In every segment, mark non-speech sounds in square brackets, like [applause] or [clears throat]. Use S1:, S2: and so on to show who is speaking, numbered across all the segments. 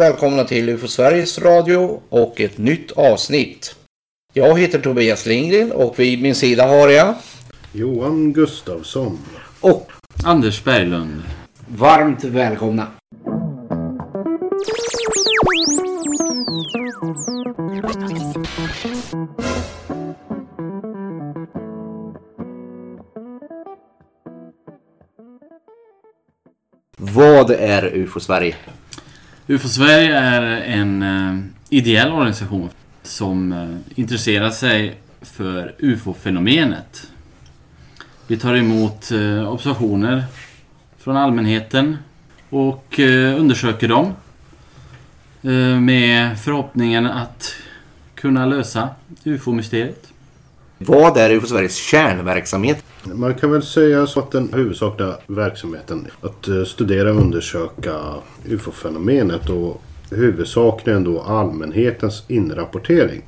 S1: Välkomna till UFO Sveriges Radio och ett nytt avsnitt. Jag heter Tobias Lindgren och vid min sida har jag
S2: Johan Gustafsson.
S1: och
S3: Anders Berglund.
S1: varmt välkomna. Vad är UFO Sverige?
S3: UFO Sverige är en eh, ideell organisation som eh, intresserar sig för UFO-fenomenet. Vi tar emot eh, observationer från allmänheten och eh, undersöker dem eh, med förhoppningen att kunna lösa UFO-mysteriet.
S1: Vad är UFO Sveriges kärnverksamhet?
S2: Man kan väl säga så att den huvudsakliga verksamheten att eh, studera och undersöka UFO-fenomenet och huvudsakligen då allmänhetens inrapportering.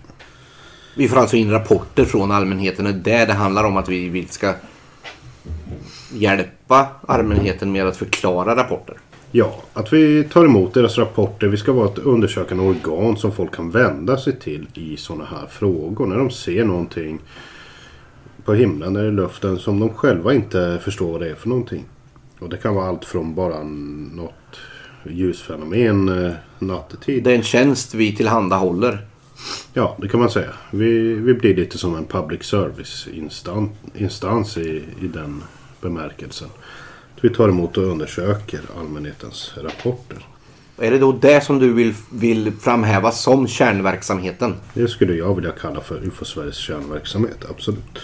S1: Vi får alltså in rapporter från allmänheten. Det är det det handlar om att vi vi ska hjälpa allmänheten med att förklara rapporter.
S2: Ja, att vi tar emot deras rapporter. Vi ska vara ett undersökande organ som folk kan vända sig till i sådana här frågor. När de ser någonting på himlen eller i luften som de själva inte förstår vad det är för någonting. Och det kan vara allt från bara något ljusfenomen eh, nattetid.
S1: Det är en tjänst vi tillhandahåller.
S2: Ja, det kan man säga. Vi, vi blir lite som en public service instan, instans i, i den bemärkelsen. Vi tar emot och undersöker allmänhetens rapporter.
S1: Är det då det som du vill, vill framhäva som kärnverksamheten?
S2: Det skulle jag vilja kalla för UFO Sveriges kärnverksamhet, absolut.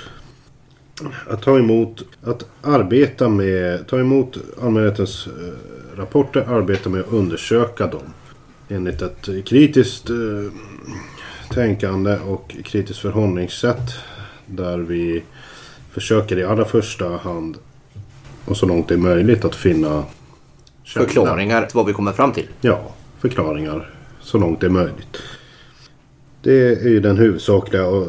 S2: Att ta emot, att arbeta med, ta emot allmänhetens eh, rapporter, arbeta med att undersöka dem. Enligt ett kritiskt eh, tänkande och kritiskt förhållningssätt. Där vi försöker i allra första hand och så långt det är möjligt att finna.
S1: Förklaringar till vad vi kommer fram till.
S2: Ja, förklaringar så långt det är möjligt. Det är ju den huvudsakliga och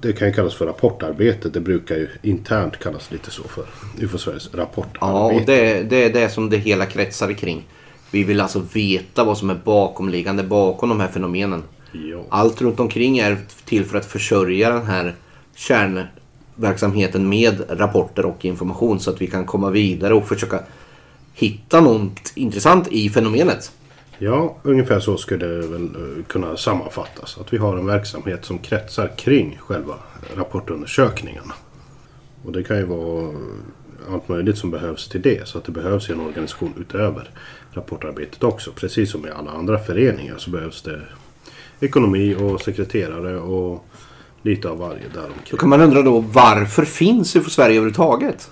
S2: det kan ju kallas för rapportarbete. Det brukar ju internt kallas lite så för UFO Sveriges rapportarbete.
S1: Ja, och det, det är det som det hela kretsar kring. Vi vill alltså veta vad som är bakomliggande bakom de här fenomenen.
S2: Ja.
S1: Allt runt omkring är till för att försörja den här kärnverksamheten med rapporter och information så att vi kan komma vidare och försöka hitta något intressant i fenomenet.
S2: Ja, ungefär så skulle det väl eh, kunna sammanfattas. Att vi har en verksamhet som kretsar kring själva rapportundersökningarna. Och det kan ju vara allt möjligt som behövs till det. Så att det behövs en organisation utöver rapportarbetet också. Precis som i alla andra föreningar så behövs det ekonomi och sekreterare och lite av varje
S1: Då
S2: däromkring.
S1: kan man undra då varför finns UFO Sverige överhuvudtaget?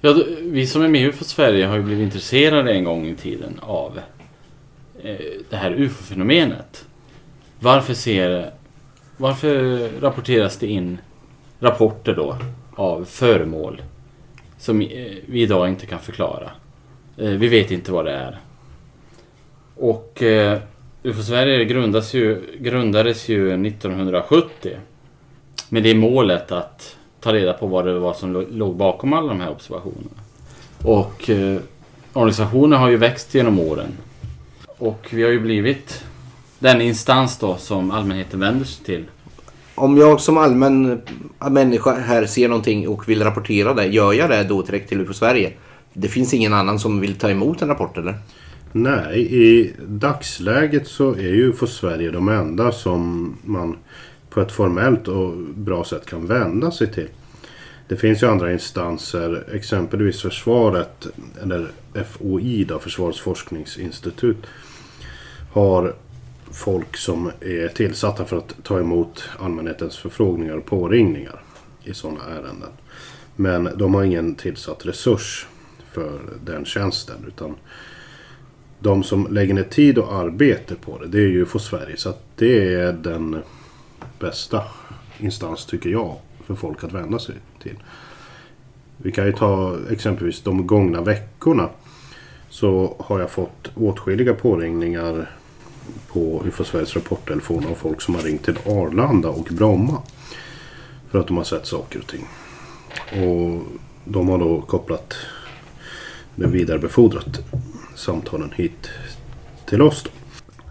S3: Ja, då- vi som är med i UFO Sverige har ju blivit intresserade en gång i tiden av eh, Eh, det här UFO-fenomenet. Varför ser... Varför rapporteras det in rapporter då av föremål som eh, vi idag inte kan förklara? Eh, vi vet inte vad det är. Och UFO Sverige grundades ju, grundades ju 1970 med det målet att ta reda på vad det var som låg bakom alla de här observationerna. Och eh, organisationen har ju växt genom åren. Och vi har ju blivit den instans då som allmänheten vänder sig till.
S1: Om jag som allmän människa här ser någonting och vill rapportera det, gör jag det då direkt till UFO Sverige? Det finns ingen annan som vill ta emot en rapport eller?
S2: Nej, i dagsläget så är ju för Sverige de enda som man på ett formellt och bra sätt kan vända sig till. Det finns ju andra instanser, exempelvis försvaret eller FOI, då, Försvarets forskningsinstitut, har folk som är tillsatta för att ta emot allmänhetens förfrågningar och påringningar i sådana ärenden. Men de har ingen tillsatt resurs för den tjänsten. utan de som lägger ner tid och arbete på det, det är ju för Sverige. Så att det är den bästa instans, tycker jag, för folk att vända sig till. Vi kan ju ta exempelvis de gångna veckorna. Så har jag fått åtskilliga påringningar på UFO Sveriges rapporttelefon av folk som har ringt till Arlanda och Bromma. För att de har sett saker och ting. Och de har då kopplat vidarebefordrat samtalen hit till oss. Då.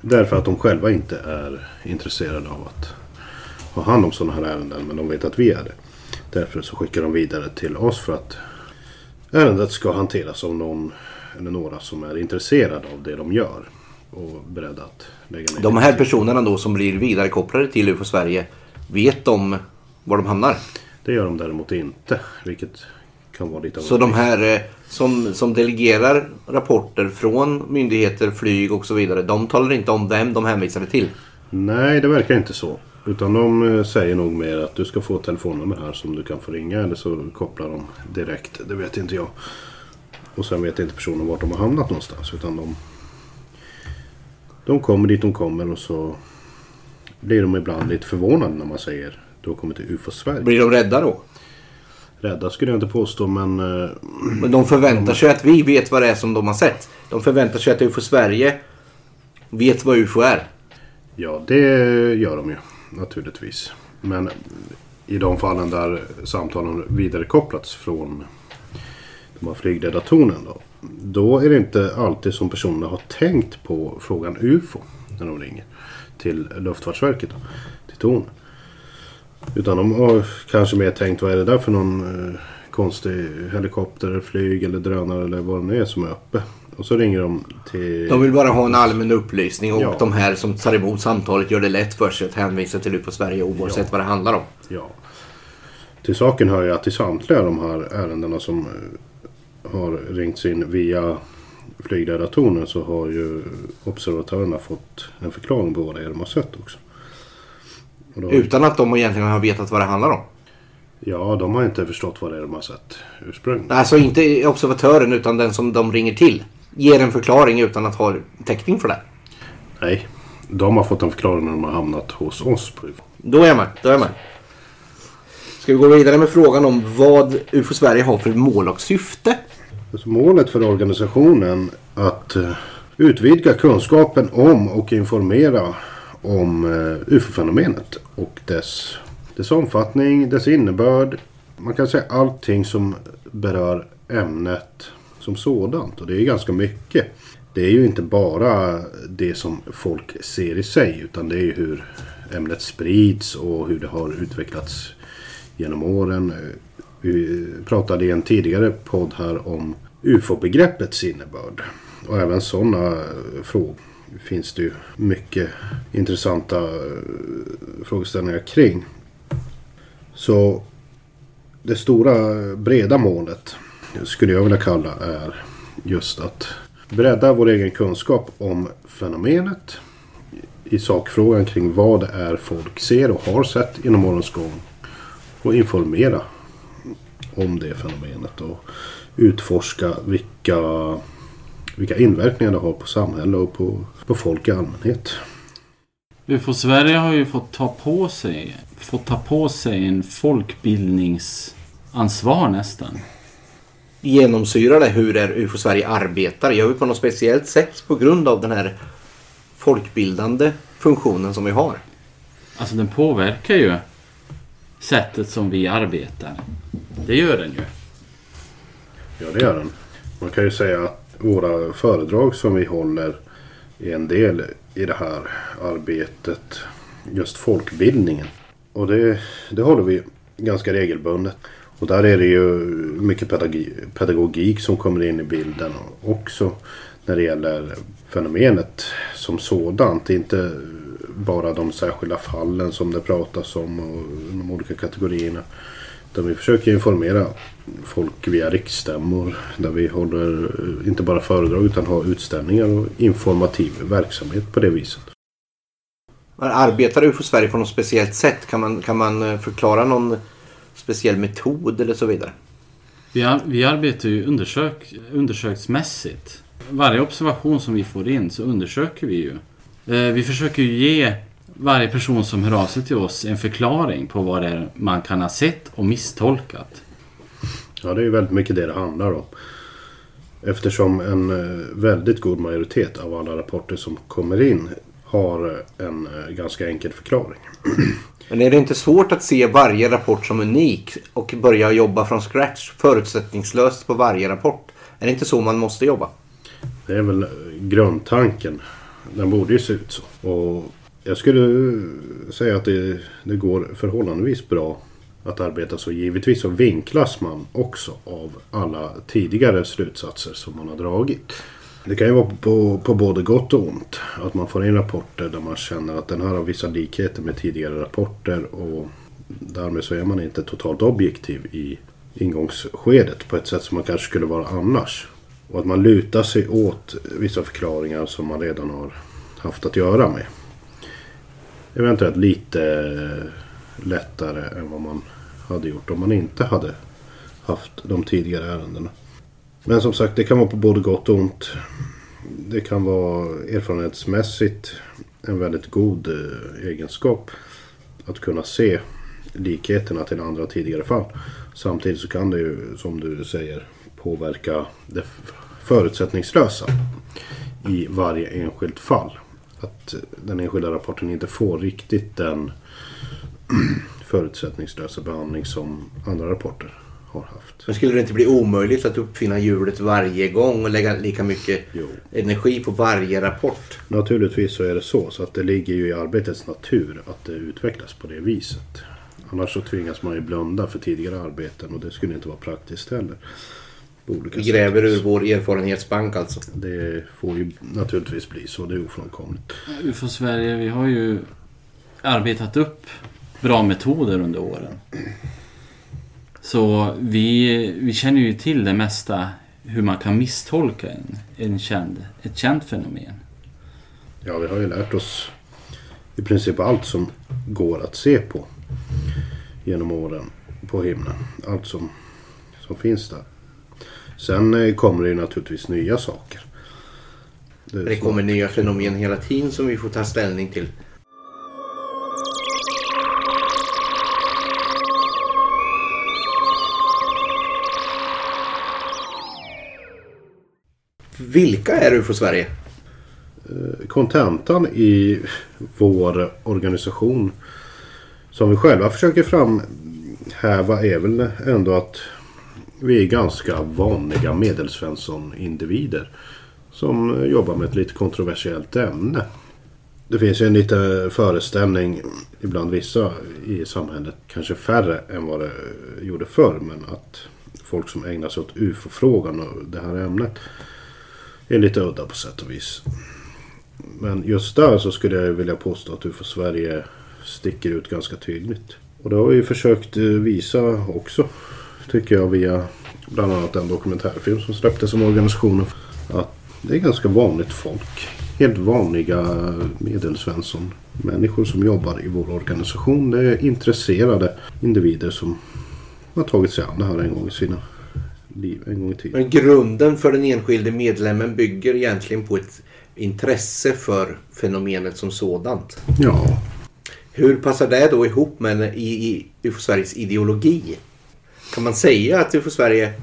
S2: Därför att de själva inte är intresserade av att ha hand om sådana här ärenden. Men de vet att vi är det. Därför så skickar de vidare till oss för att ärendet ska hanteras av någon eller några som är intresserade av det de gör. Och beredda att lägga ner
S1: De här personerna då som blir vidarekopplade till UFO Sverige, vet de var de hamnar?
S2: Det gör de däremot inte. Vilket kan vara lite
S1: Så de här eh, som, som delegerar rapporter från myndigheter, flyg och så vidare. De talar inte om vem de hänvisade till.
S2: Nej, det verkar inte så. Utan de eh, säger nog mer att du ska få ett telefonnummer här som du kan få ringa eller så kopplar de direkt. Det vet inte jag. Och sen vet inte personen vart de har hamnat någonstans. Utan de, de kommer dit de kommer och så blir de ibland lite förvånade när man säger du har kommit till UFO Sverige.
S1: Blir de rädda då?
S2: Rädda skulle jag inte påstå men eh,
S1: Men de förväntar sig att vi vet vad det är som de har sett. De förväntar sig att UFO Sverige vet vad UFO är.
S2: Ja, det gör de ju naturligtvis. Men i de fallen där samtalen vidarekopplats från de här flygledartornen då. Då är det inte alltid som personerna har tänkt på frågan UFO när de ringer till Luftfartsverket. Då, till tornen. Utan de har kanske mer tänkt vad är det där för någon eh, konstig helikopter, flyg eller drönare eller vad det nu är som är uppe. Och så ringer de till...
S1: De vill bara ha en allmän upplysning och
S2: Ja.
S1: de här som tar emot samtalet gör det lätt för sig att hänvisa till UFO Sverige oavsett
S2: Ja.
S1: vad det handlar om.
S2: Ja. Till saken hör ju att i samtliga de här ärendena som eh, har ringts in via flygledartornen så har ju observatörerna fått en förklaring på vad det är de har sett också. Då,
S1: Utan att de egentligen har vetat vad det handlar om.
S2: ja, de har inte förstått vad det är de har sett ursprungligen.
S1: Alltså inte observatören utan den som de ringer till. Ger en förklaring utan att ha täckning för det.
S2: Nej, de har fått en förklaring när de har hamnat hos oss.
S1: Då är med. Då är med. Ska vi gå vidare med frågan om vad UFO Sverige har för mål och syfte?
S2: Alltså målet för organisationen att eh, utvidga kunskapen om och informera om eh, UFO-fenomenet och dess, dess omfattning, dess innebörd. Man kan säga allting som berör ämnet som sådant och det är ganska mycket. Det är ju inte bara det som folk ser i sig utan det är ju hur ämnet sprids och hur det har utvecklats genom åren. Vi pratade i en tidigare podd här om UFO-begreppets innebörd. Och även sådana frågor finns det ju mycket intressanta eh, frågeställningar kring. Så det stora breda målet skulle jag vilja kalla är just att bredda vår egen kunskap om fenomenet i sakfrågan kring vad det är folk ser och har sett inom årens gång och informera om det fenomenet och utforska vilka, vilka inverkningar det har på samhälle och på, på folk i allmänhet.
S3: UFO Sverige har ju fått ta på sig, fått ta på sig en folkbildningsansvar nästan.
S1: Genomsyrar det hur är UFO Sverige arbetar? Gör vi på något speciellt sätt på grund av den här folkbildande funktionen som vi har?
S3: Alltså den påverkar ju sättet som vi arbetar. Det gör den ju.
S2: Ja, det gör den. Man kan ju säga att våra föredrag som vi håller är en del i det här arbetet. Just folkbildningen. Och det, det håller vi ganska regelbundet. Och där är det ju mycket pedagogik, som kommer in i bilden också. När det gäller fenomenet som sådant. Inte bara de särskilda fallen som det pratas om och de olika kategorierna. Utan vi försöker informera folk via riksstämmor. Där vi håller eh, inte bara föredrag utan har utställningar och informativ verksamhet på det viset.
S1: Arbetar UFO Sverige på något speciellt sätt? Kan man, kan man eh, förklara någon speciell metod eller så vidare?
S3: Vi, ar- vi arbetar ju undersök, undersöksmässigt. Varje observation som vi får in så undersöker vi ju. Eh, vi försöker ju ge varje person som hör av sig till oss en förklaring på vad det är man kan ha sett och misstolkat.
S2: Ja, det är ju väldigt mycket det det handlar om. Eftersom en eh, väldigt god majoritet av alla rapporter som kommer in har en eh, ganska enkel förklaring. [clears throat]
S1: Men är det inte svårt att se varje rapport som unik och börja jobba från scratch förutsättningslöst på varje rapport? Är det inte så man måste jobba?
S2: Det är väl eh, grundtanken Den borde ju se ut så. Och jag skulle säga att det, det går förhållandevis bra att arbeta så. Givetvis så vinklas man också av alla tidigare slutsatser som man har dragit. Det kan ju vara på, på både gott och ont. Att man får in rapporter där man känner att den här har vissa likheter med tidigare rapporter. Och därmed så är man inte totalt objektiv i ingångsskedet på ett sätt som man kanske skulle vara annars. Och att man lutar sig åt vissa förklaringar som man redan har haft att göra med. Eventuellt lite lättare än vad man hade gjort om man inte hade haft de tidigare ärendena. Men som sagt, det kan vara på både gott och ont. Det kan vara erfarenhetsmässigt en väldigt god eh, egenskap att kunna se likheterna till andra tidigare fall. Samtidigt så kan det ju, som du säger, påverka det förutsättningslösa i varje enskilt fall. Att den enskilda rapporten inte får riktigt den [clears throat] förutsättningslösa behandling som andra rapporter har haft.
S1: Men skulle det inte bli omöjligt att uppfinna hjulet varje gång och lägga lika mycket
S2: Jo.
S1: energi på varje rapport?
S2: Naturligtvis så är det så. Så att det ligger ju i arbetets natur att det utvecklas på det viset. Annars så tvingas man ju blunda för tidigare arbeten och det skulle inte vara praktiskt heller. På olika
S1: Vi
S2: sätt.
S1: gräver ur vår erfarenhetsbank alltså.
S2: Det får ju naturligtvis bli så. Det är ofrånkomligt.
S3: UFO Sverige, vi har ju arbetat upp bra metoder under åren. Så vi, vi känner ju till det mesta hur man kan misstolka en, en känd, ett känt fenomen.
S2: Ja, vi har ju lärt oss i princip allt som går att se på genom åren på himlen. Allt som, som finns där. Sen eh, kommer det ju naturligtvis nya saker.
S1: Det
S2: så-
S1: kommer nya fenomen hela tiden som vi får ta ställning till. Vilka är UFO Sverige?
S2: kontentan i vår organisation som vi själva försöker framhäva är väl ändå att vi är ganska vanliga medelsvensson-individer som jobbar med ett lite kontroversiellt ämne. Det finns ju en liten föreställning ibland vissa i samhället, kanske färre än vad det gjorde förr, men att folk som ägnar sig åt UFO-frågan och det här ämnet är lite udda på sätt och vis. Men just där så skulle jag vilja påstå att UFO Sverige sticker ut ganska tydligt. Och det har vi ju försökt eh, visa också. Tycker jag via bland annat den dokumentärfilm som släpptes om organisationen. Att det är ganska vanligt folk. Helt vanliga medelsvensson. Människor som jobbar i vår organisation. Det är intresserade individer som har tagit sig an det här en gång i sina liv. En gång i tiden.
S1: Men grunden för den enskilde medlemmen bygger egentligen på ett intresse för fenomenet som sådant.
S2: Ja,
S1: Hur passar det då ihop med i, i UFO Sveriges ideologi? Kan man säga att UFO Sverige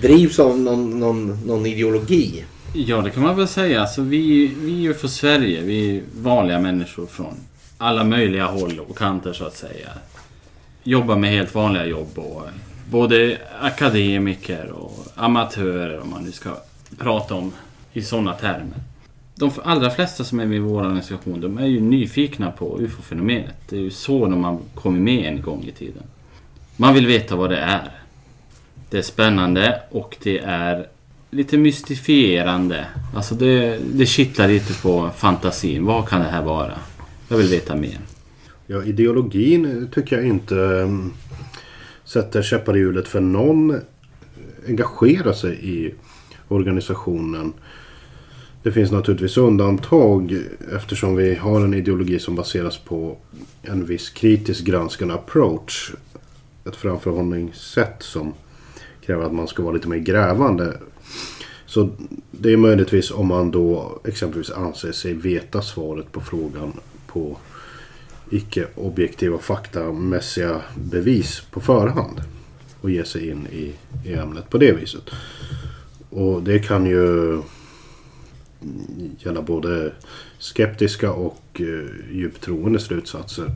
S1: drivs av någon, någon, någon ideologi?
S3: Ja, det kan man väl säga. Alltså, vi, vi är ju för Sverige. Vi är vanliga människor från alla möjliga håll och kanter så att säga. Jobbar med helt vanliga jobb och eh, både akademiker och amatörer om man nu ska prata om i sådana termer. De allra flesta som är med i vår organisation de är ju nyfikna på UFO-fenomenet. Det är ju så de har kommit med en gång i tiden. Man vill veta vad det är. Det är spännande och det är lite mystifierande. Alltså det, det kittlar lite på fantasin. Vad kan det här vara? Jag vill veta mer.
S2: Ja, ideologin tycker jag inte um, sätter käppar i hjulet för någon eh, engagerar sig i organisationen. Det finns naturligtvis undantag eftersom vi har en ideologi som baseras på en viss kritisk granskande approach. Ett framförhållningssätt som kräver att man ska vara lite mer grävande. Så det är möjligtvis om man då exempelvis anser sig veta svaret på frågan på icke objektiva faktamässiga bevis på förhand. Och ge sig in i, i ämnet på det viset. Och det kan ju gälla både skeptiska och eh, djupt troende slutsatser.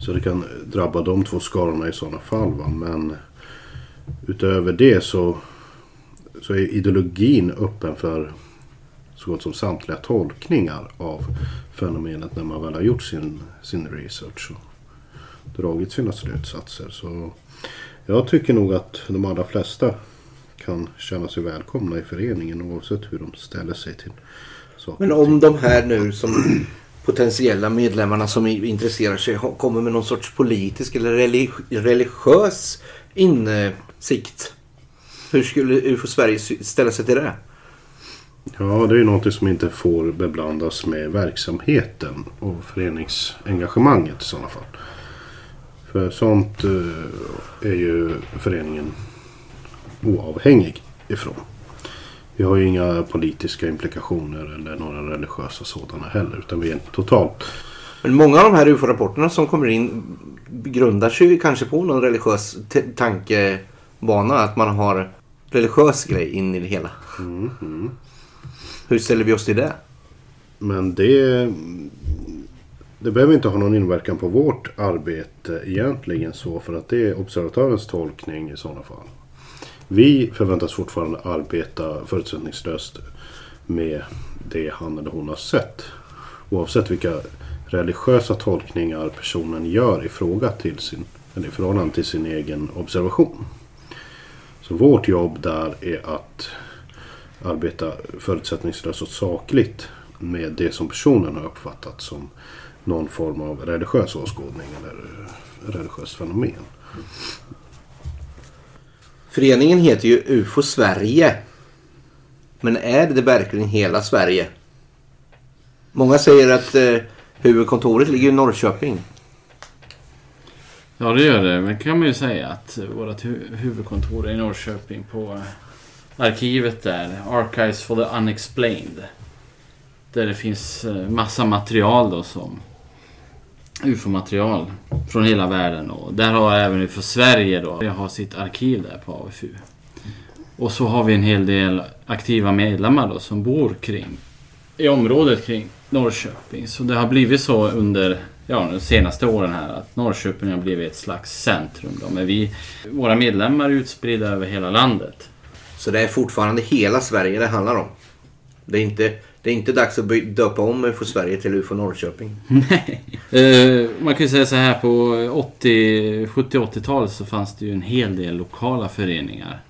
S2: Så det kan drabba de två skarorna i sådana fall. Va? Men utöver det så, så är ideologin öppen för så gott som samtliga tolkningar av fenomenet när man väl har gjort sin, sin research och dragit sina slutsatser. Så jag tycker nog att de allra flesta kan känna sig välkomna i föreningen oavsett hur de ställer sig till saker.
S1: Men om de här nu som potentiella medlemmarna som intresserar sig kommer med någon sorts politisk eller religiös insikt. Hur skulle UFO Sverige ställa sig till det?
S2: Ja, det är ju någonting som inte får beblandas med verksamheten och föreningsengagemanget i sådana fall. För sånt eh, är ju föreningen oavhängig ifrån. Vi har ju inga politiska implikationer eller några religiösa sådana heller. Utan vi är totalt...
S1: Men många av de här UFO-rapporterna som kommer in grundar sig kanske på någon religiös tankebana. Att man har religiös grej in i det hela. Hur ställer vi oss till det?
S2: Men det... Det behöver inte ha någon inverkan på vårt arbete egentligen så. För att det är observatörens tolkning i sådana fall. Vi förväntas fortfarande arbeta förutsättningslöst med det han eller hon har sett. Oavsett vilka religiösa tolkningar personen gör i fråga till sin, eller i förhållande till sin egen observation. Så vårt jobb där är att arbeta förutsättningslöst och sakligt med det som personen har uppfattat som någon form av religiös åskådning eller religiöst fenomen.
S1: Föreningen heter ju UFO Sverige. Men är det verkligen hela Sverige? Många säger att eh, huvudkontoret ligger i Norrköping.
S3: Ja, det gör det. Men kan man ju säga att vårt hu- huvudkontor är i Norrköping på arkivet där. Archives for the Unexplained. Där det finns eh, massa material då som UFO-material från hela världen. Och där har även UFO Sverige då. Jag har sitt arkiv där på AFU. Och så har vi en hel del aktiva medlemmar då som bor kring i området kring Norrköping. Så det har blivit så under ja, de senaste åren här att Norrköping har blivit ett slags centrum. Då. Men vi, våra medlemmar är utspridda över hela landet.
S1: Så det är fortfarande hela Sverige det handlar om. Det är inte, det är inte dags att döpa om UFO Sverige till UFO Norrköping. [laughs]
S3: Eh, man kan ju säga så här på 80, 70-80-talet så fanns det ju en hel del lokala föreningar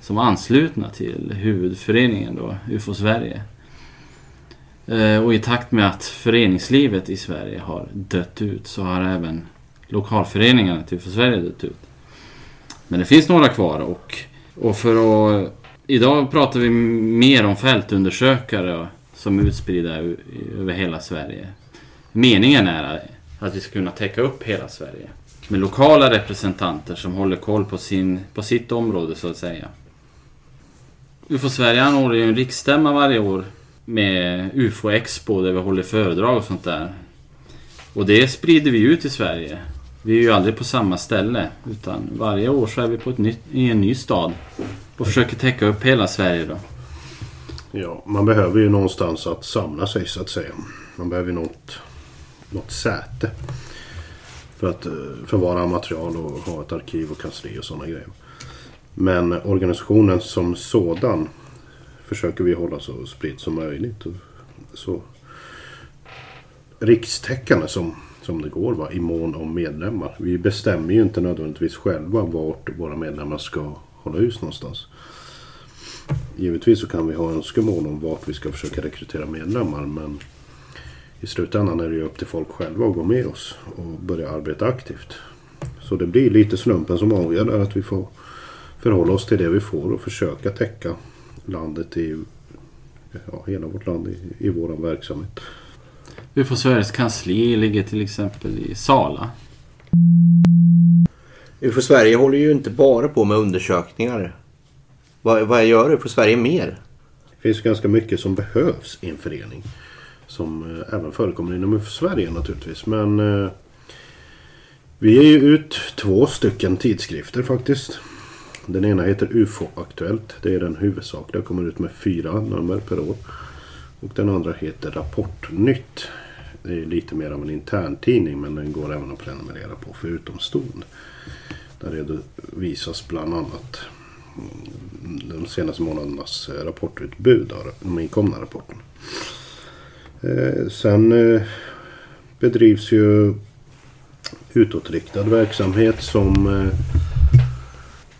S3: som var anslutna till huvudföreningen då, UFO Sverige. Eh, och i takt med att föreningslivet i Sverige har dött ut så har även lokalföreningarna till UFO Sverige dött ut. Men det finns några kvar och, och för att... Idag pratar vi mer om fältundersökare som är utspridda över hela Sverige. Meningen är att vi ska kunna täcka upp hela Sverige. Med lokala representanter som håller koll på, sin, på sitt område så att säga. UFO Sverige anordnar ju en riksstämma varje år med UFO Expo där vi håller föredrag och sånt där. Och det sprider vi ut i Sverige. Vi är ju aldrig på samma ställe utan varje år så är vi på ett nytt, i en ny stad och försöker täcka upp hela Sverige då.
S2: Ja, man behöver ju någonstans att samla sig så att säga. Man behöver ju något, något säte. För att eh, förvara material och ha ett arkiv och kansli och sådana grejer. Men organisationen som sådan försöker vi hålla så spridd som möjligt. Så rikstäckande som, som det går va, i mån om medlemmar. Vi bestämmer ju inte nödvändigtvis själva vart våra medlemmar ska hålla hus någonstans. Givetvis så kan vi ha önskemål om vart vi ska försöka rekrytera medlemmar men i slutändan är det ju upp till folk själva att gå med oss och börja arbeta aktivt. Så det blir lite slumpen som avgör där, att vi får förhålla oss till det vi får och försöka täcka landet i ja, hela vårt land i, i vår verksamhet.
S3: UFO Sveriges kansli ligger till exempel i Sala.
S1: UFO Sverige håller ju inte bara på med undersökningar. Vad, vad gör för Sverige mer?
S2: Det finns ganska mycket som behövs i en förening. Som eh, även förekommer inom UF Sverige naturligtvis. Men eh, vi ger ju ut två stycken tidskrifter faktiskt. Den ena heter UFO Aktuellt. Det är den huvudsakliga. kommer ut med fyra nummer per år. Och den andra heter Rapportnytt. Det är lite mer av en intern tidning men den går även att prenumerera på för utomstående. Där redovisas bland annat de senaste månadernas eh, rapportutbud de inkomna rapporterna. Eh, sen eh, bedrivs ju utåtriktad verksamhet som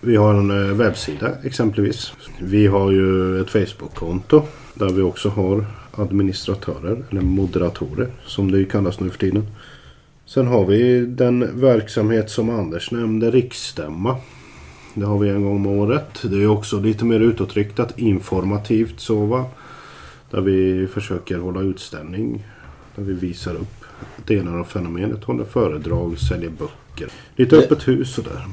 S2: vi har en webbsida exempelvis. Vi har ju ett Facebook-konto där vi också har administratörer eller moderatorer som det kallas nu för tiden. Sen har vi den verksamhet som Anders nämnde, riksstämma. Det har vi en gång om året. Det är också lite mer utåtriktat, informativt så va. Där vi försöker hålla utställning. Där vi visar upp delar av fenomenet, håller föredrag, säljer böcker. Lite
S1: Det-
S2: öppet hus sådär.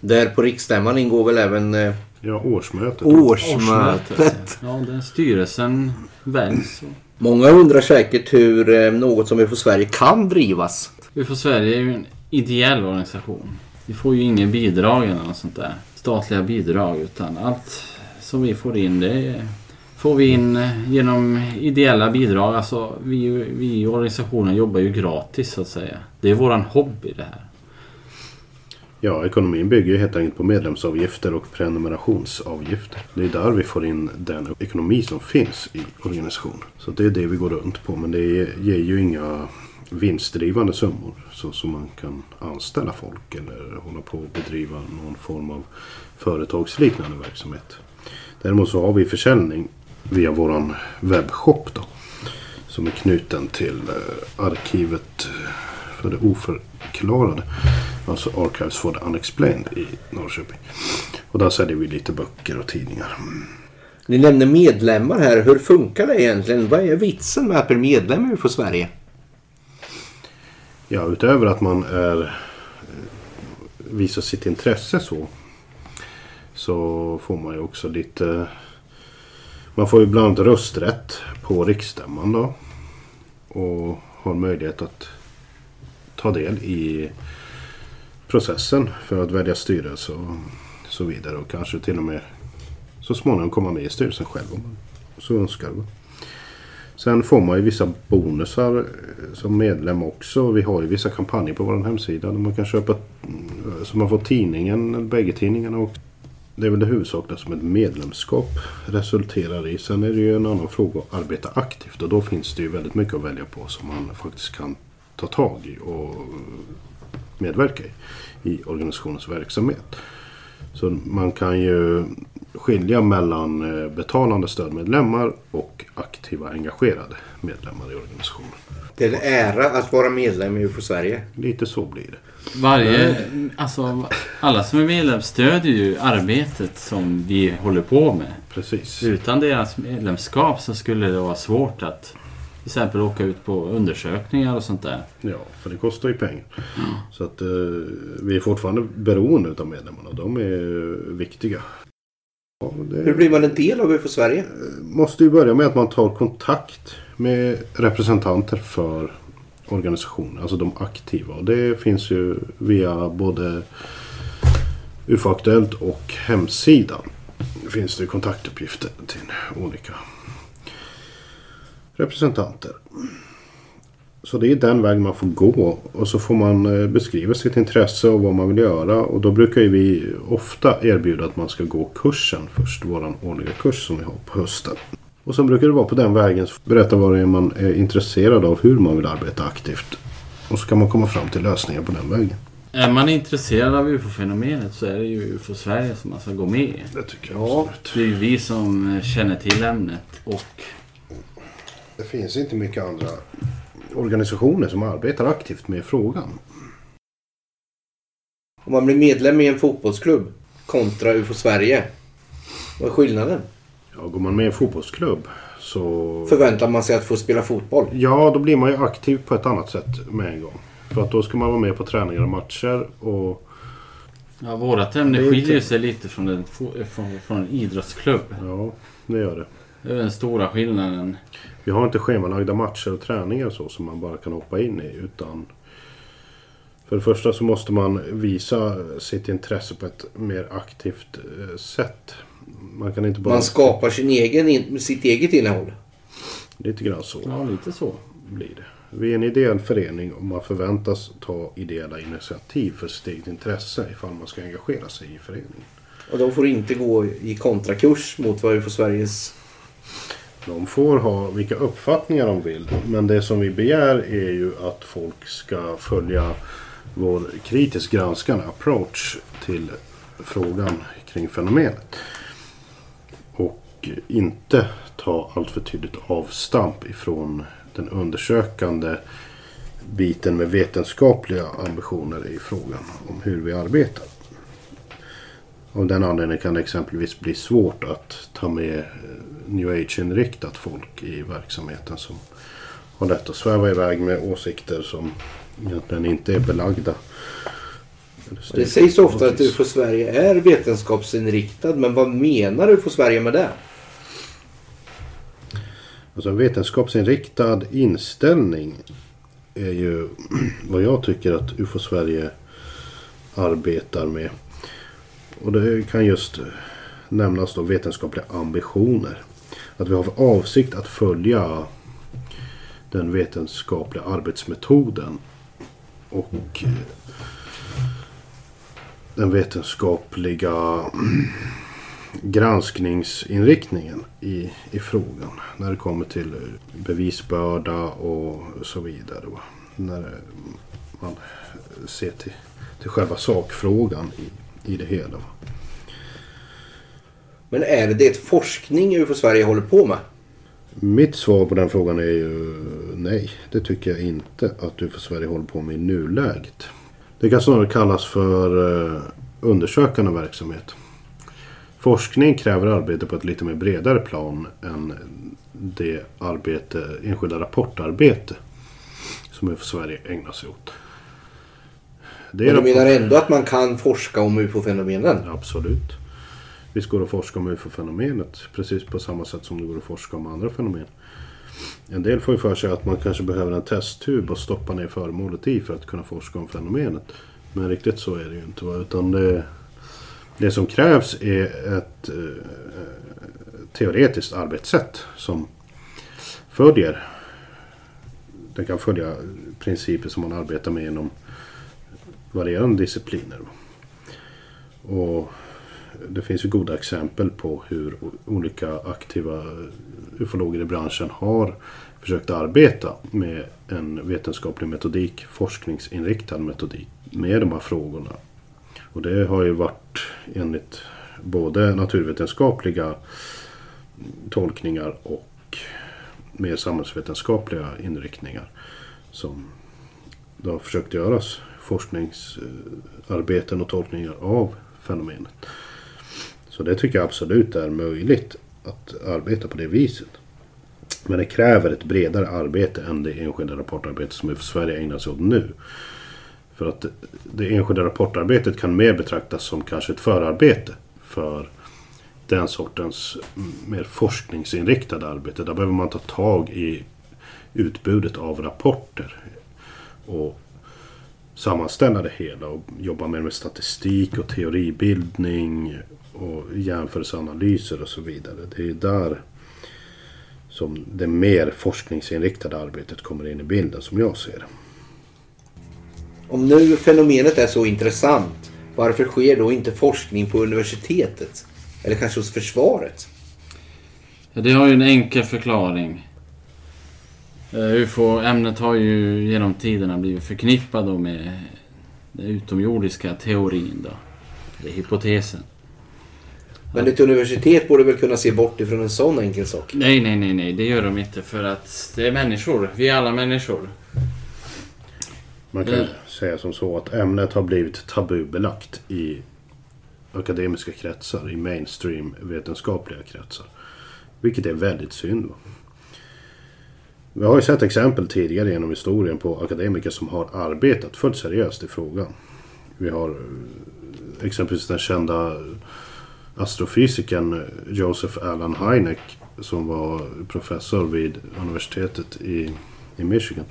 S1: Där på riksstämman ingår väl även eh,
S2: Ja, årsmötet.
S1: årsmötet.
S3: Ja, den styrelsen väljs.
S1: Många undrar säkert hur eh, något som UFO Sverige kan drivas.
S3: UFO Sverige är ju en ideell organisation. Vi får ju inga bidrag eller något sånt där. Statliga bidrag utan allt som vi får in det får vi in eh, genom ideella bidrag. Alltså vi, vi i organisationen jobbar ju gratis så att säga. Det är våran hobby det här.
S2: Ja, ekonomin bygger ju helt enkelt på medlemsavgifter och prenumerationsavgifter. Det är där vi får in den ekonomi som finns i organisationen. Så det är det vi går runt på. Men det ger ju inga vinstdrivande summor. Så som man kan anställa folk eller hålla på och bedriva någon form av företagsliknande verksamhet. Däremot så har vi försäljning via våran webbshop då. Som är knuten till eh, arkivet för det oförklarade. Alltså Archives for the Unexplained i Norrköping. Och där säljer vi lite böcker och tidningar.
S1: Ni nämner medlemmar här. Hur funkar det egentligen? Vad är vitsen med att bli medlem i UFO Sverige?
S2: Ja, utöver att man är, eh, visar sitt intresse så. Så får man ju också lite... Man får ju bland annat rösträtt på riksstämman då. Och har möjlighet att ta del i processen för att välja styrelse och så vidare. Och kanske till och med så småningom komma med i styrelsen själv om man så önskar. Sen får man ju vissa bonusar eh, som medlem också. Vi har ju vissa kampanjer på vår hemsida där man kan köpa mm, så man får tidningen, bägge tidningarna. Och det är väl det huvudsakliga som ett medlemskap resulterar i. Sen är det ju en annan fråga att arbeta aktivt och då finns det ju väldigt mycket att välja på som man faktiskt kan ta tag i och eh, medverka i i organisationens verksamhet. Så man kan ju skilja mellan eh, betalande stödmedlemmar och aktiva engagerade medlemmar i organisationen.
S1: Det är en ära att vara medlem i UFO Sverige.
S2: Lite så blir det.
S3: Varje, alltså, alla som är medlem stödjer ju arbetet som vi håller på med.
S2: Precis.
S3: Utan deras medlemskap så skulle det vara svårt att till exempel åka ut på undersökningar och sånt där.
S2: Ja, för det kostar ju pengar. Så att eh, vi är fortfarande beroende av medlemmarna. De är viktiga. Ja, det
S1: Hur blir man en del av UFO Sverige?
S2: måste ju börja med att man tar kontakt med representanter för organisationen. Alltså de aktiva. Och det finns ju via både UFO-aktuellt och hemsidan. Finns det kontaktuppgifter till olika representanter. Så det är den väg man får gå. Och så får man eh, beskriva sitt intresse och vad man vill göra. Och då brukar ju vi ofta erbjuda att man ska gå kursen först. Våran årliga kurs som vi har på hösten. Och sen brukar det vara på den vägen. Berätta vad det är man är intresserad av. Hur man vill arbeta aktivt. Och så kan man komma fram till lösningar på den vägen.
S3: Är man intresserad av UFO-fenomenet så är det ju UFO Sverige som man ska gå med i.
S2: Det tycker jag
S1: Ja.
S2: absolut.
S3: Det är ju vi som känner till ämnet och
S2: Det finns inte mycket andra organisationer som arbetar aktivt med frågan.
S1: Om man blir medlem i en fotbollsklubb kontra UFO Sverige. Vad är skillnaden?
S2: Ja, går man med i en fotbollsklubb så...
S1: Förväntar man sig att få spela fotboll?
S2: Ja, då blir man ju aktiv på ett annat sätt med en gång. För att då ska man vara med på träningar och matcher och...
S3: ja, vårat ämne skiljer sig lite från en, från, från en idrottsklubb.
S2: Ja, det gör det.
S3: Det är den stora skillnaden.
S2: Vi har inte schemalagda matcher och träningar så som man bara kan hoppa in i utan... För det första så måste man visa sitt intresse på ett mer aktivt eh, sätt. Man kan inte bara...
S1: Man skapar sin egen, sitt eget innehåll.
S2: Lite grann så.
S3: Ja, lite så.
S2: blir det. Vi är en ideell förening och man förväntas ta ideella initiativ för sitt eget intresse ifall man ska engagera sig i föreningen.
S1: Och de får inte gå i kontrakurs mot vad UFO Sveriges...
S2: De får ha vilka uppfattningar de vill. Men det som vi begär är ju att folk ska följa vår kritiskt granskande approach till frågan kring fenomenet. Och inte ta allt för tydligt avstamp ifrån den undersökande biten med vetenskapliga ambitioner i frågan om hur vi arbetar. Av den anledningen kan det exempelvis bli svårt att ta med eh, new age-inriktat folk i verksamheten som har lätt att sväva iväg med åsikter som egentligen inte är belagda.
S1: Det sägs ofta att. UFO Sverige är vetenskapsinriktad. Men vad menar UFO Sverige med det?
S2: Alltså en vetenskapsinriktad inställning är ju [clears throat] vad jag tycker att UFO Sverige arbetar med. Och det kan just nämnas då vetenskapliga ambitioner. Att vi har för avsikt att följa den vetenskapliga arbetsmetoden och eh, den vetenskapliga granskningsinriktningen i, i frågan. När det kommer till bevisbörda och så vidare. va. När man ser till, till själva sakfrågan i, i det hela. va.
S1: Men är det ett forskning UFO Sverige håller på med?
S2: Mitt svar på den frågan är ju nej. Det tycker jag inte att du för Sverige håller på med i nuläget. Det kan snarare kallas för eh, undersökande verksamhet. Forskning kräver arbete på ett lite mer bredare plan än det arbete, enskilda rapportarbete som UFO Sverige ägnar sig åt. Det
S1: Men du menar ändå att man kan forska om UFO-fenomenen?
S2: Absolut. Visst går det att forska om UFO-fenomenet precis på samma sätt som det går att forska om andra fenomen. En del får ju för sig att man kanske behöver en testtub och stoppa ner föremålet i för att kunna forska om fenomenet. Men riktigt så är det ju inte. Utan det, det som krävs är ett eh, teoretiskt arbetssätt som följer det kan följa principer som man arbetar med inom varierande discipliner. Och det finns ju goda exempel på hur olika aktiva ufologer i branschen har försökt arbeta med en vetenskaplig metodik, forskningsinriktad metodik med de här frågorna. Och det har ju varit enligt både naturvetenskapliga tolkningar och mer samhällsvetenskapliga inriktningar som det har försökt göras forskningsarbeten och tolkningar av fenomenet. Så det tycker jag absolut är möjligt att arbeta på det viset. Men det kräver ett bredare arbete än det enskilda rapportarbete som UFO Sverige ägnar sig åt nu. För att det enskilda rapportarbetet kan mer betraktas som kanske ett förarbete för den sortens mer forskningsinriktade arbete. Där behöver man ta tag i utbudet av rapporter. Och sammanställa det hela och jobba mer med statistik och teoribildning och jämförelseanalyser och så vidare. Det är där som det mer forskningsinriktade arbetet kommer in i bilden som jag ser det.
S1: Om nu fenomenet är så intressant, varför sker då inte forskning på universitetet? Eller kanske hos försvaret?
S3: Ja, det har ju en enkel förklaring. Eh, UFO-ämnet har ju genom tiderna blivit förknippat då med den utomjordiska teorin då. Det är hypotesen.
S1: Men ett universitet borde väl kunna se bort ifrån en sån enkel sak?
S3: Nej, nej, nej, nej. Det gör de inte för att det är människor. Vi är alla människor.
S2: Man kan
S3: Mm.
S2: säga som så att ämnet har blivit tabubelagt i akademiska kretsar, i mainstream vetenskapliga kretsar. Vilket är väldigt synd. va. Vi har ju sett exempel tidigare genom historien på akademiker som har arbetat fullt seriöst i frågan. Vi har eh, exempelvis den kända astrofysikern Joseph Allen Hynek som var professor vid universitetet i, i Michigan.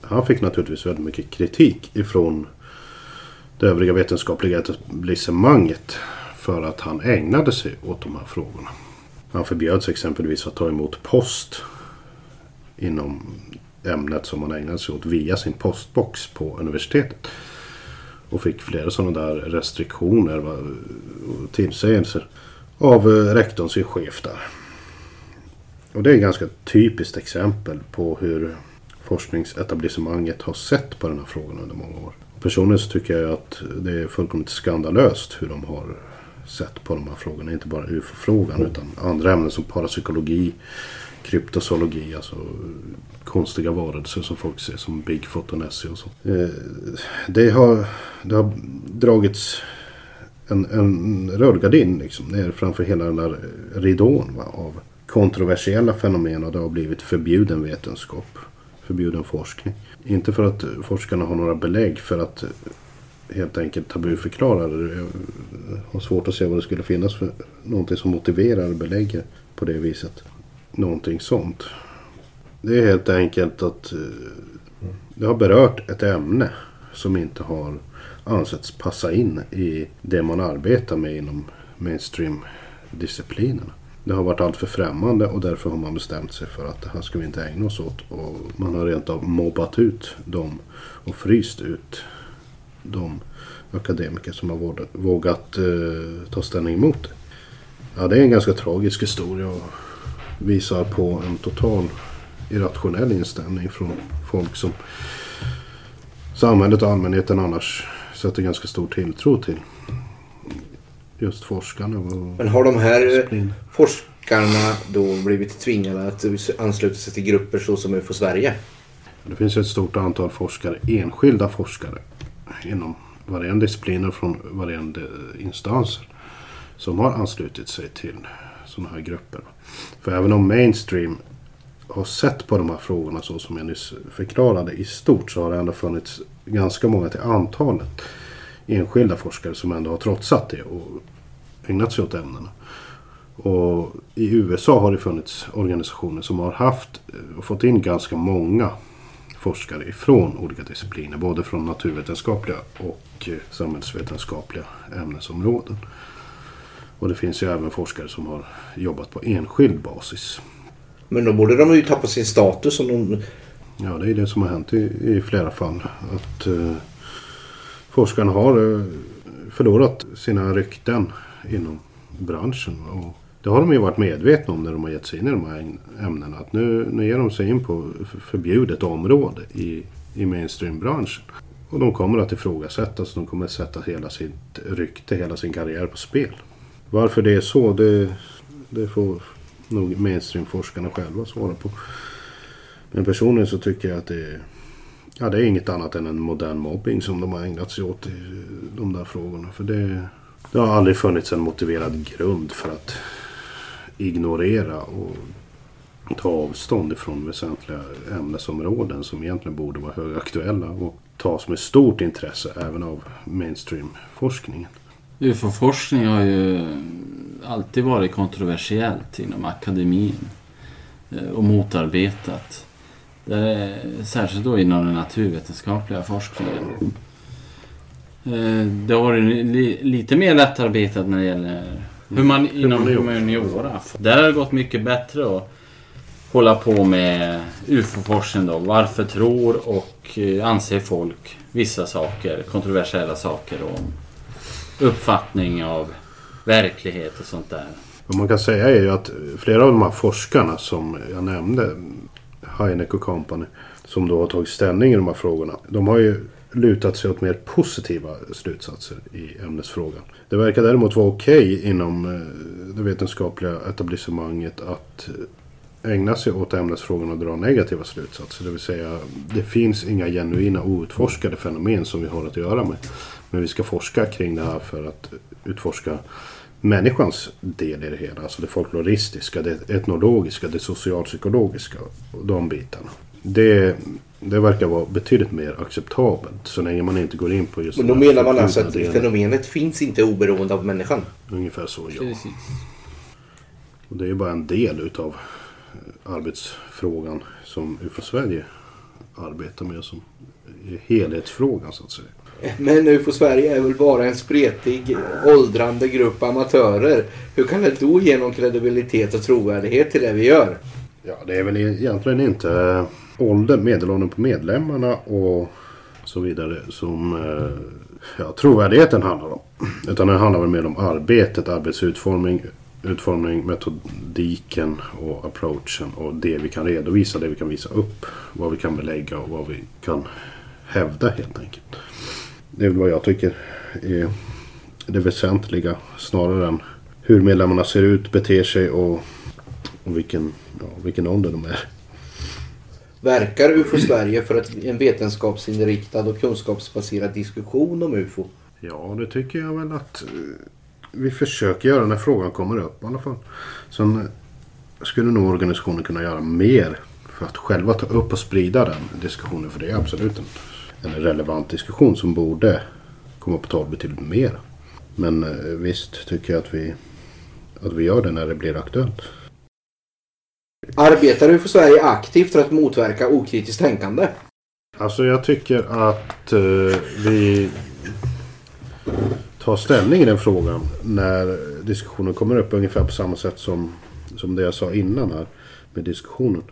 S2: Han fick naturligtvis väldigt mycket kritik ifrån det övriga vetenskapliga etablissemanget för att han ägnade sig åt de här frågorna. Han förbjöds exempelvis att ta emot post inom ämnet som han ägnade sig åt via sin postbox på universitetet. Och fick flera sådana där restriktioner va, och tillsägelser av eh, rektorn, sin chef där. Och det är ett ganska typiskt exempel på hur forskningsetablissemanget har sett på den här frågan under många år. Personligen så tycker jag att det är fullkomligt skandalöst hur de har sett på de här frågorna. Inte bara UFO-frågan utan andra ämnen som parapsykologi, kryptozoologi, alltså konstiga varelser som folk ser som Bigfoot och Nessie och så. Eh, Det har, det har dragits en, en rullgardin liksom ner framför hela den där ridån va, av kontroversiella fenomen och det har blivit förbjuden vetenskap. Förbjuden forskning. Inte för att forskarna har några belägg för att eh, helt enkelt tabuförklara det. Eh, Jag har svårt att se vad det skulle finnas för någonting som motiverar belägg på det viset. Någonting sånt. Det är helt enkelt att eh, det har berört ett ämne som inte har ansetts passa in i det man arbetar med inom mainstream-disciplinerna. Det har varit alltför främmande och därför har man bestämt sig för att det här ska vi inte ägna oss åt. Och man har rent av mobbat ut dem och fryst ut de akademiker som har vågat, vågat eh, ta ställning emot det. Ja, det är en ganska tragisk historia och visar på en total irrationell inställning från folk som samhället och allmänheten annars sätter ganska stor tilltro till. Just forskarna och
S1: Men har de här eh,
S2: disciplin.
S1: forskarna då blivit tvingade att ansluta sig till grupper så som UFO Sverige?
S2: Det finns ett stort antal forskare, enskilda forskare inom varierande discipliner från varierande instanser som har anslutit sig till sådana här grupper. För även om mainstream har sett på de här frågorna så som jag nyss förklarade i stort så har det ändå funnits ganska många till antalet enskilda forskare som ändå har trotsat det och ägnat sig åt ämnena. Och i USA har det funnits organisationer som har haft och fått in ganska många forskare ifrån olika discipliner. Både från naturvetenskapliga och eh, samhällsvetenskapliga ämnesområden. Och det finns ju även forskare som har jobbat på enskild basis.
S1: Men då borde de ju tappa sin status om de...
S2: Ja, det är det som har hänt i, i flera fall. Att eh, forskarna har eh, förlorat sina rykten inom branschen. Och det har de ju varit medvetna om när de har gett sig in i de här ämnena. Att nu, nu ger de sig in på förbjudet område i, i mainstream-branschen. Och de kommer att ifrågasättas. De kommer att sätta hela sitt rykte, hela sin karriär på spel. Varför det är så, det, det får nog mainstream-forskarna själva svara på. Men personligen så tycker jag att det är, ja, det är inget annat än en modern mobbing som de har ägnat sig åt i eh, de där frågorna. För det, det har aldrig funnits en motiverad grund för att ignorera och ta avstånd ifrån väsentliga ämnesområden som egentligen borde vara högaktuella och tas med stort intresse även av mainstream-forskningen.
S3: UFO-forskning har ju alltid varit kontroversiellt inom akademin eh, och motarbetat. Det är, särskilt då inom den naturvetenskapliga forskningen. Eh, Det har varit li, lite mer lättarbetat när det gäller human, inom
S2: Humaniora.
S3: humaniora. Där har det gått mycket bättre att hålla på med UFO-forskning då. Varför tror och eh, anser folk vissa saker, kontroversiella saker om uppfattning av verklighet och sånt där.
S2: Vad man kan säga är ju att flera av de här forskarna som jag nämnde, Heineck och Company, som då har tagit ställning i de här frågorna. De har ju lutat sig åt mer positiva slutsatser i ämnesfrågan. Det verkar däremot vara okej inom eh, det vetenskapliga etablissemanget att ägna sig åt ämnesfrågorna och dra negativa slutsatser. Det vill säga, det finns inga genuina outforskade fenomen som vi har att göra med. Men vi ska forska kring det här för att utforska människans del i det hela. Alltså det folkloristiska, det etnologiska, det socialpsykologiska och de bitarna. Det, det verkar vara betydligt mer acceptabelt så länge man inte går in på just
S1: Men då menar man alltså att
S2: delen.
S1: fenomenet finns inte oberoende av människan.
S2: Ungefär så, ja.
S3: Precis.
S2: Och det är ju bara en del utav eh, arbetsfrågan som UFO Sverige arbetar med som är helhetsfrågan så att säga.
S1: Men UFO Sverige är väl bara en spretig, åldrande grupp amatörer. Hur kan det då ge någon kredibilitet och trovärdighet till det vi gör?
S2: Ja, det är väl e- egentligen inte eh, åldern, medelåldern på medlemmarna och så vidare som eh, ja, trovärdigheten handlar om. Utan det handlar väl mer om arbetet, arbetsutformning, utformning, metodiken och approachen och det vi kan redovisa, det vi kan visa upp. Vad vi kan belägga och vad vi kan hävda helt enkelt. Det är väl vad jag tycker är det väsentliga snarare än hur medlemmarna ser ut, beter sig och, och vilken, ja, vilken ålder de är.
S1: Verkar UFO Sverige för att en vetenskapsinriktad och kunskapsbaserad diskussion om UFO?
S2: Ja, det tycker jag väl att eh, vi försöker göra när frågan kommer upp i alla fall. Sen eh, skulle nog organisationen kunna göra mer för att själva ta upp och sprida den diskussionen. För det är absolut en, en relevant diskussion som borde komma på tal betydligt mer. Men eh, visst tycker jag att vi, att vi gör det när det blir aktuellt.
S1: Arbetar UFO Sverige aktivt för att motverka okritiskt tänkande?
S2: Alltså jag tycker att eh, vi tar ställning i den frågan när diskussionen kommer upp ungefär på samma sätt som, som det jag sa innan här med diskussionen.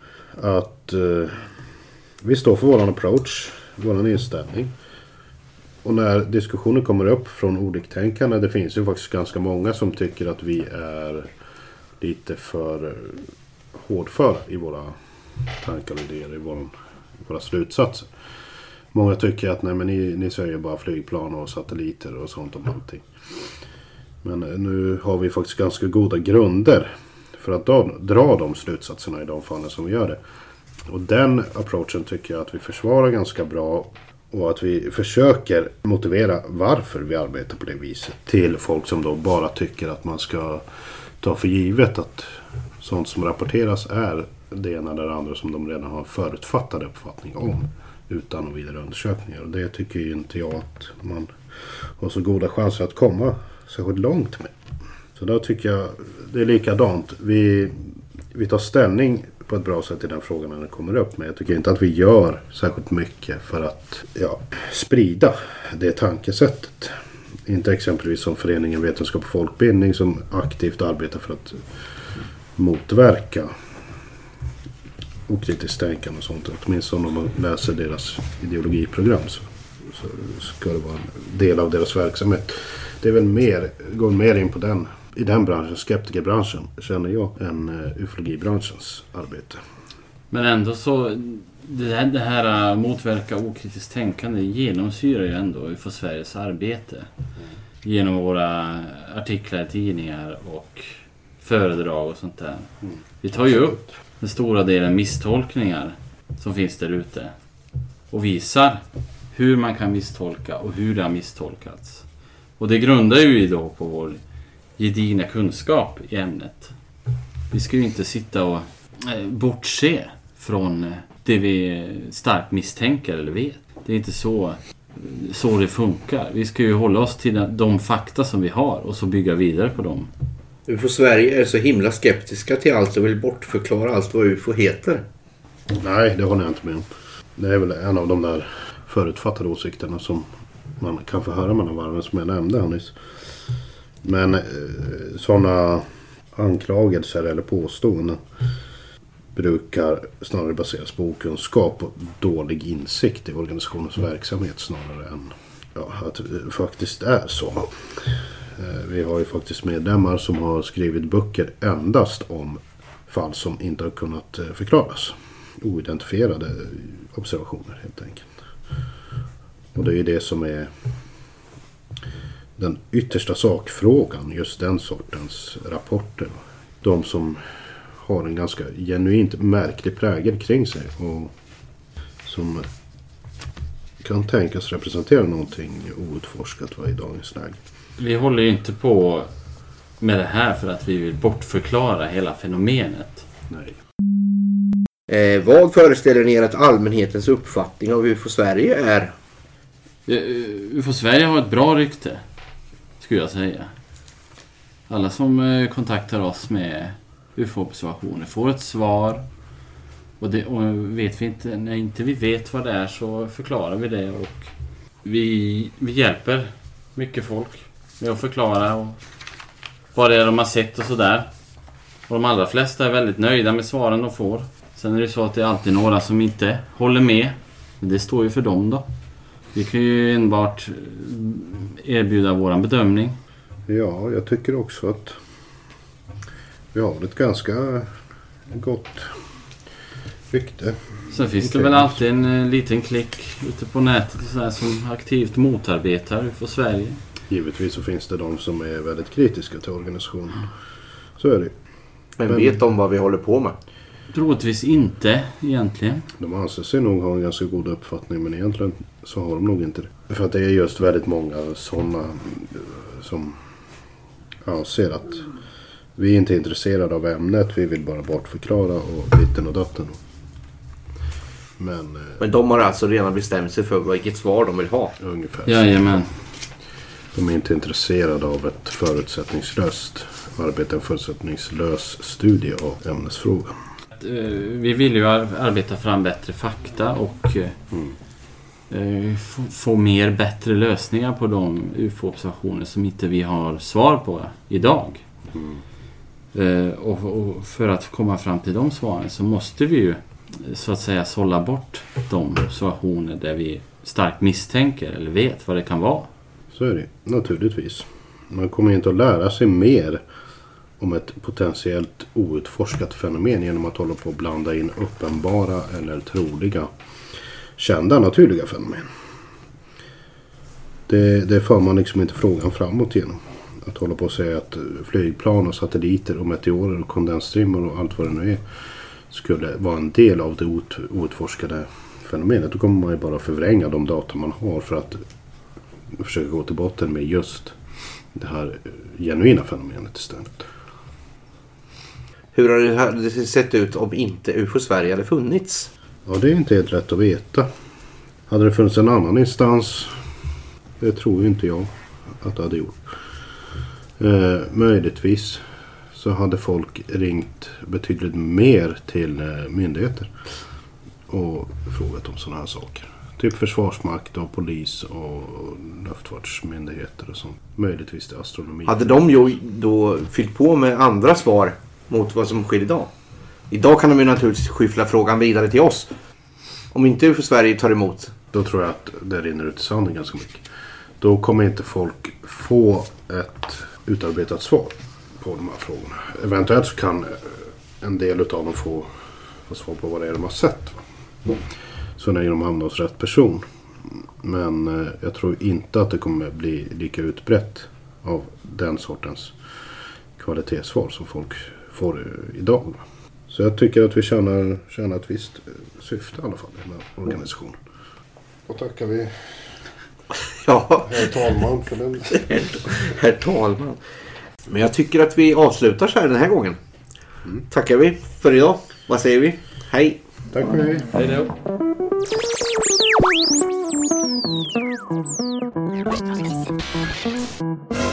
S2: Att eh, vi står för våran approach, våran inställning. Och när diskussionen kommer upp från oliktänkande, det finns ju faktiskt ganska många som tycker att vi är lite för hårdföra i våra tankar och idéer, i våra, våra slutsatser. Många tycker att nej, men ni, ni säger bara flygplan och satelliter och sånt om allting. Men eh, nu har vi faktiskt ganska goda grunder för att dra, dra de slutsatserna i de fallen som vi gör det. Och den approachen tycker jag att vi försvarar ganska bra och att vi försöker motivera varför vi arbetar på det viset till folk som då bara tycker att man ska ta för givet att sånt som rapporteras är det ena eller det andra som de redan har förutfattad uppfattning om utan vidare undersökningar. Och det tycker ju inte jag att man har så goda chanser att komma särskilt långt med. Så då tycker jag det är likadant. Vi, vi tar ställning på ett bra sätt i den frågan när den kommer upp. Men jag tycker inte att vi gör särskilt mycket för att ja, sprida det tankesättet. Inte exempelvis som föreningen Vetenskap och folkbildning som aktivt arbetar för att motverka okritiskt tänkande och sånt. Åtminstone om man läser deras ideologiprogram så, så ska det vara en del av deras verksamhet. Det är väl mer, går mer in på den, i den branschen, skeptikerbranschen, känner jag, än uh, ufologibranschens arbete.
S3: Men ändå så, det här, det här äh, motverka okritiskt tänkande genomsyrar ju ändå UFO Sveriges arbete. Genom våra artiklar i tidningar och föredrag och sånt där.
S2: Mm.
S3: Vi tar ju upp den stora delen misstolkningar som finns där ute. Och visar hur man kan misstolka och hur det har misstolkats. Och det grundar ju då på vår gedigna kunskap i ämnet. Vi ska ju inte sitta och eh, bortse från eh, det vi starkt misstänker eller vet. Det är inte så, så det funkar. Vi ska ju hålla oss till de fakta som vi har och så bygga vidare på dem.
S1: UFO Sverige är så himla skeptiska till allt och vill bortförklara allt vad UFO heter.
S2: Nej, det håller jag inte med om. Det är väl en av de där förutfattade åsikterna som man kan få höra mellan varven som jag nämnde här nyss. Men eh, sådana anklagelser eller påståenden brukar snarare baseras på okunskap och dålig insikt i organisationens verksamhet snarare än ja, att det faktiskt är så. Eh, vi har ju faktiskt medlemmar som har skrivit böcker endast om fall som inte har kunnat eh, förklaras. Oidentifierade observationer helt enkelt. Och det är ju det som är den yttersta sakfrågan, just den sortens rapporter. De som har en ganska genuint märklig prägel kring sig och som kan tänkas representera någonting outforskat va, i dagens läge.
S3: Vi håller ju inte på med det här för att vi vill bortförklara hela fenomenet.
S2: Nej.
S1: Eh, vad föreställer ni er att allmänhetens uppfattning av UFO Sverige är?
S3: Eh, UFO Sverige har ett bra rykte. Skulle jag säga. Alla som eh, kontaktar oss med UFO-observationer får ett svar. Och, det, och vet vi inte, när inte vi vet vad det är så förklarar vi det. Och vi, vi hjälper mycket folk med att förklara och vad det är de har sett och sådär. Och de allra flesta är väldigt nöjda med svaren de får. Sen är det så att det är alltid några som inte håller med. Men det står ju för dem då. Vi kan ju enbart eh, erbjuda våran bedömning.
S2: Ja, jag tycker också att vi har ett ganska gott rykte.
S3: Sen finns det väl alltid en eh, liten klick ute på nätet sådär som aktivt motarbetar UFO Sverige.
S2: Givetvis så finns det de som är väldigt kritiska till organisationen. Så är det.
S1: Men
S2: Men-
S1: vet de vad vi håller på med?
S3: Troligtvis inte egentligen.
S2: De anser sig nog ha en ganska god uppfattning men egentligen så har de nog inte det. För att det är just väldigt många sådana som anser att vi är inte intresserade av ämnet. Vi vill bara bortförklara och ditten och datten. Men eh,
S1: Men de har alltså redan bestämt sig för vilket svar de vill ha.
S2: ungefär.
S3: Jajamän.
S2: De är inte intresserade av ett förutsättningslöst arbete, en förutsättningslös studie av ämnesfrågan.
S3: Eh, Vi vill ju ar- arbeta fram bättre fakta och eh, eh, få, mer bättre lösningar på de UFO-observationer som inte vi har svar på idag. Eh, och, och för att komma fram till de svaren så måste vi ju så att säga sålla bort de observationer där vi starkt misstänker eller vet vad det kan vara.
S2: Så är det naturligtvis. Man kommer inte att lära sig mer om ett potentiellt outforskat fenomen genom att hålla på att blanda in uppenbara eller troliga kända naturliga fenomen. Det, det för man liksom inte frågan framåt genom. Att hålla på och säga att flygplan och satelliter och meteorer och kondensstrimmor och allt vad det nu är skulle vara en del av det out, outforskade fenomenet. Då kommer man ju bara förvränga de data man har för att försöka gå till botten med just det här genuina fenomenet istället.
S1: Hur har det sett ut om inte UFO Sverige hade funnits?
S2: Ja, det är inte helt lätt att veta. Hade det funnits en annan instans? Det tror ju inte jag att det hade gjort. Eh, möjligtvis så hade folk ringt betydligt mer till eh, myndigheter och frågat om sådana här saker. Typ försvarsmakt och polis och luftfartsmyndigheter och sånt. Möjligtvis till astronomi.
S1: Hade de ju då fyllt på med andra svar mot vad som sker idag? Idag kan de ju naturligtvis skyffla frågan vidare till oss. Om inte UFO Sverige tar emot.
S2: Då tror jag att det rinner ut i sanden ganska mycket. Då kommer inte folk få ett utarbetat svar på de här frågorna. Eventuellt så kan eh, en del av dem få, få svar på vad det är de har sett. Va? Så länge de hamnar hos rätt person. Men eh, jag tror inte att det kommer bli lika utbrett av den sortens kvalitetssvar som folk får det idag. Så jag tycker att vi tjänar, tjänar ett visst eh, syfte i alla fall med organisationen. Då tackar vi [laughs]
S1: ja.
S2: herr talman för den. [laughs]
S1: herr talman. Men jag tycker att vi avslutar så här den här gången. Mm. Tackar vi för idag. Vad säger vi? Hej!
S2: Tack och hej!
S3: Hej då! Thank you.